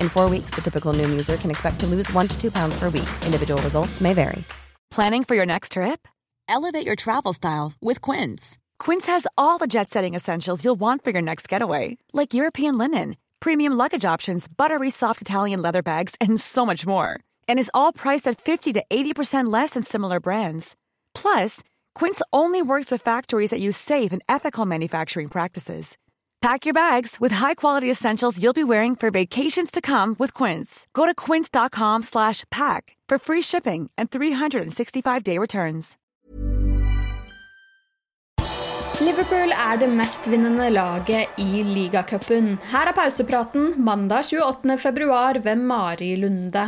In four weeks, the typical Noom user can expect to lose one to two pounds per week. Individual results may vary. Planning for your next trip? Elevate your travel style with Quince. Quince has all the jet setting essentials you'll want for your next getaway, like European linen, premium luggage options, buttery soft Italian leather bags, and so much more. And is all priced at 50 to 80% less than similar brands. Plus, Quince only works with factories that use safe and ethical manufacturing practices. Pack your bags with high-quality essentials you'll be wearing for vacations to come with Quince. Go to quince.com slash pack for free shipping and 365-day returns. Liverpool er det mestvinnende laget i ligacupen. Her er pausepraten mandag 28. februar ved Mari Lunde.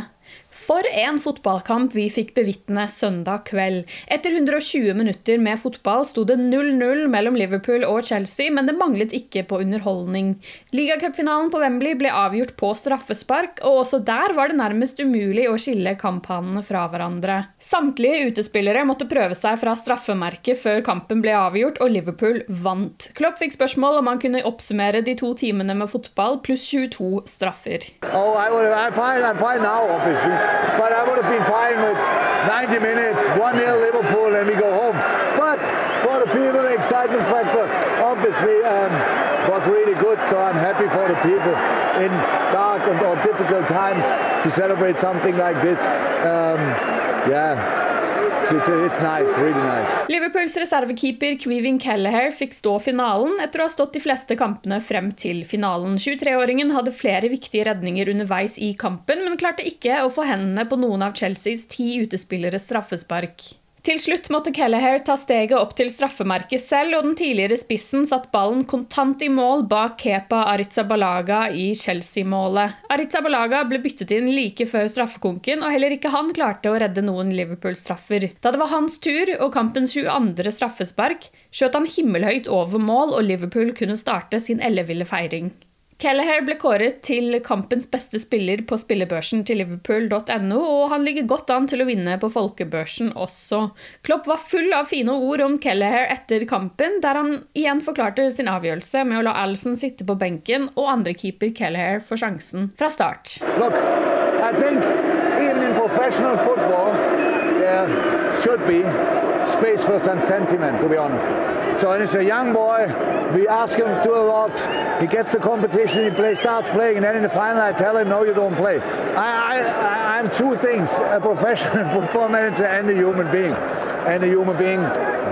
For en fotballkamp vi fikk bevitne søndag kveld. Etter 120 minutter med fotball sto det 0-0 mellom Liverpool og Chelsea, men det manglet ikke på underholdning. Ligacupfinalen på Wembley ble avgjort på straffespark, og også der var det nærmest umulig å skille kamphanene fra hverandre. Samtlige utespillere måtte prøve seg fra straffemerket før kampen ble avgjort, og Liverpool vant. Klopp fikk spørsmål om han kunne oppsummere de to timene med fotball pluss 22 straffer. Oh, I would I'm fine, I'm fine now. But I would have been fine with 90 minutes, 1 0 Liverpool, and we go home. But for the people, the excitement factor obviously um, was really good. So I'm happy for the people in dark and or difficult times to celebrate something like this. Um, yeah. Liverpools reservekeeper Queven Kelleher fikk stå finalen etter å ha stått de fleste kampene frem til finalen. 23-åringen hadde flere viktige redninger underveis i kampen, men klarte ikke å få hendene på noen av Chelseas ti utespilleres straffespark. Til slutt måtte Kelleher ta steget opp til straffemerket selv, og den tidligere spissen satt ballen kontant i mål bak Kepa Aritzabalaga i Chelsea-målet. Aritzabalaga ble byttet inn like før straffekonken, og heller ikke han klarte å redde noen Liverpool-straffer. Da det var hans tur og kampens 22. straffespark, skjøt han himmelhøyt over mål, og Liverpool kunne starte sin elleville feiring. Kelleher ble kåret til kampens beste spiller på spillebørsen til liverpool.no, og han ligger godt an til å vinne på folkebørsen også. Klopp var full av fine ord om Kelleher etter kampen, der han igjen forklarte sin avgjørelse med å la Alison sitte på benken og andrekeeper Kelleher få sjansen fra start. Look, I think even in professional football, there should be for sentiment, to be honest. So when it's a young boy, we ask him to do a lot. He gets the competition, he plays, starts playing, and then in the final I tell him, no, you don't play. I, I, I'm two things, a professional football manager and a human being. And a human being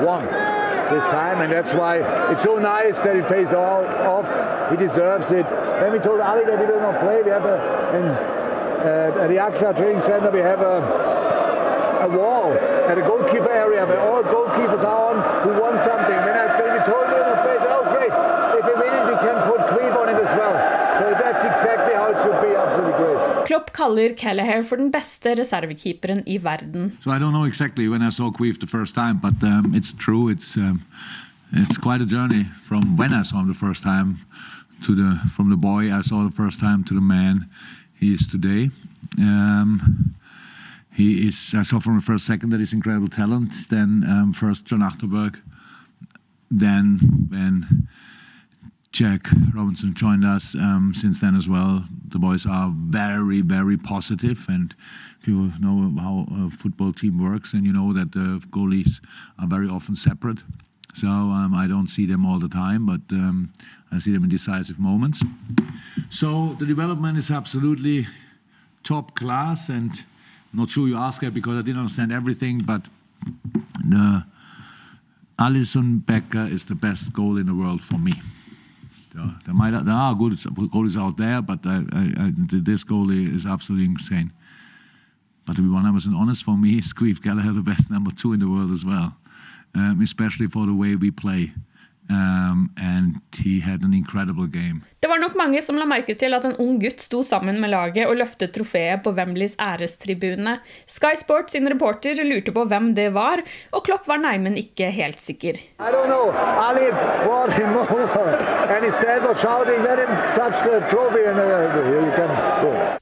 won this time, and that's why it's so nice that it pays all off. He deserves it. When we told Ali that he will not play, we have a, in, uh, the AXA training center, we have a a wall at the goalkeeper area where all goalkeepers are on who won something. When, I, when we told me in the place, oh great, if we win it, we can put cream on it as well. So that's exactly how it should be. Absolutely great. Klopp kaller Kelleher for den beste reservekeeperen i verden. So I don't know exactly when I saw Queef the first time, but um, it's true. It's um, it's quite a journey from when I saw him the first time to the from the boy I saw the first time to the man he is today. Um, he is, I saw from the first second that he's incredible talent. Then um, first John Achterberg, then when Jack Robinson joined us um, since then as well. The boys are very, very positive, and if you know how a football team works, and you know that the goalies are very often separate. So um, I don't see them all the time, but um, I see them in decisive moments. So the development is absolutely top class, and not sure you asked that because I didn't understand everything, but the Alisson Becker is the best goal in the world for me. There, might, there are good goalies out there, but I, I, this goalie is absolutely insane. But to be 100% honest, for me, Squeeve Gallagher the best number two in the world as well, um, especially for the way we play. Um, and he had an incredible game. Det var nok mange som la merke til at en ung gutt sto sammen med laget og løftet trofeet på Wembleys ærestribune. Sky Sports sin reporter lurte på hvem det var, og Klopp var neimen ikke helt sikker.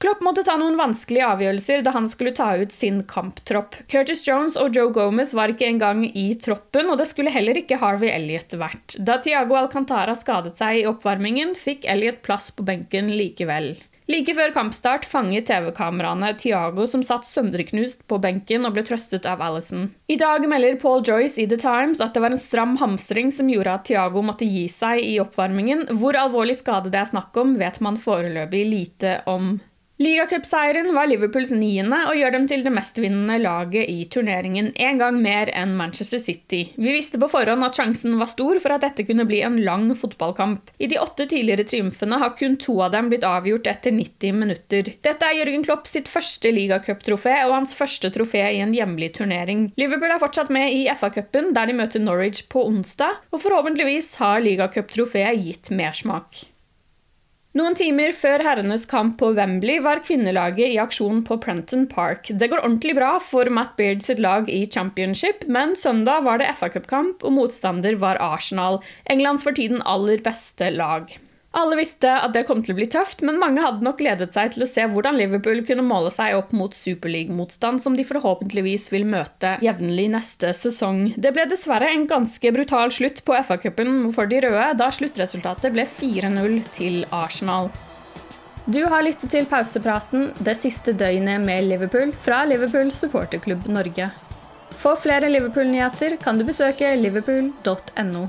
Klopp måtte ta noen vanskelige avgjørelser da han skulle ta ut sin kamptropp. Curtis Jones og Joe Gomez var ikke engang i troppen, og det skulle heller ikke Harvey Elliot vært. Da Tiago Alcantara skadet seg i oppvarmingen, fikk Elliot plass på benken likevel. Like før kampstart fanget TV-kameraene Tiago som satt sønderknust på benken og ble trøstet av Alison. I dag melder Paul Joyce i The Times at det var en stram hamstring som gjorde at Tiago måtte gi seg i oppvarmingen. Hvor alvorlig skade det er snakk om, vet man foreløpig lite om. Ligacupseieren var Liverpools niende og gjør dem til det mestvinnende laget i turneringen, en gang mer enn Manchester City. Vi visste på forhånd at sjansen var stor for at dette kunne bli en lang fotballkamp. I de åtte tidligere triumfene har kun to av dem blitt avgjort etter 90 minutter. Dette er Jørgen Klopp sitt første ligacuptrofé og hans første trofé i en hjemlig turnering. Liverpool er fortsatt med i FA-cupen, der de møter Norwich på onsdag, og forhåpentligvis har ligacuptrofeet gitt mersmak. Noen timer før herrenes kamp på Wembley var kvinnelaget i aksjon på Prenton Park. Det går ordentlig bra for Matt Beard sitt lag i championship, men søndag var det FA-cupkamp, og motstander var Arsenal, Englands for tiden aller beste lag. Alle visste at det kom til å bli tøft, men mange hadde nok gledet seg til å se hvordan Liverpool kunne måle seg opp mot superligamotstand som de forhåpentligvis vil møte jevnlig neste sesong. Det ble dessverre en ganske brutal slutt på FA-cupen for de røde, da sluttresultatet ble 4-0 til Arsenal. Du har lyttet til pausepraten det siste døgnet med Liverpool fra Liverpool supporterklubb Norge. For flere Liverpool-nyheter kan du besøke liverpool.no.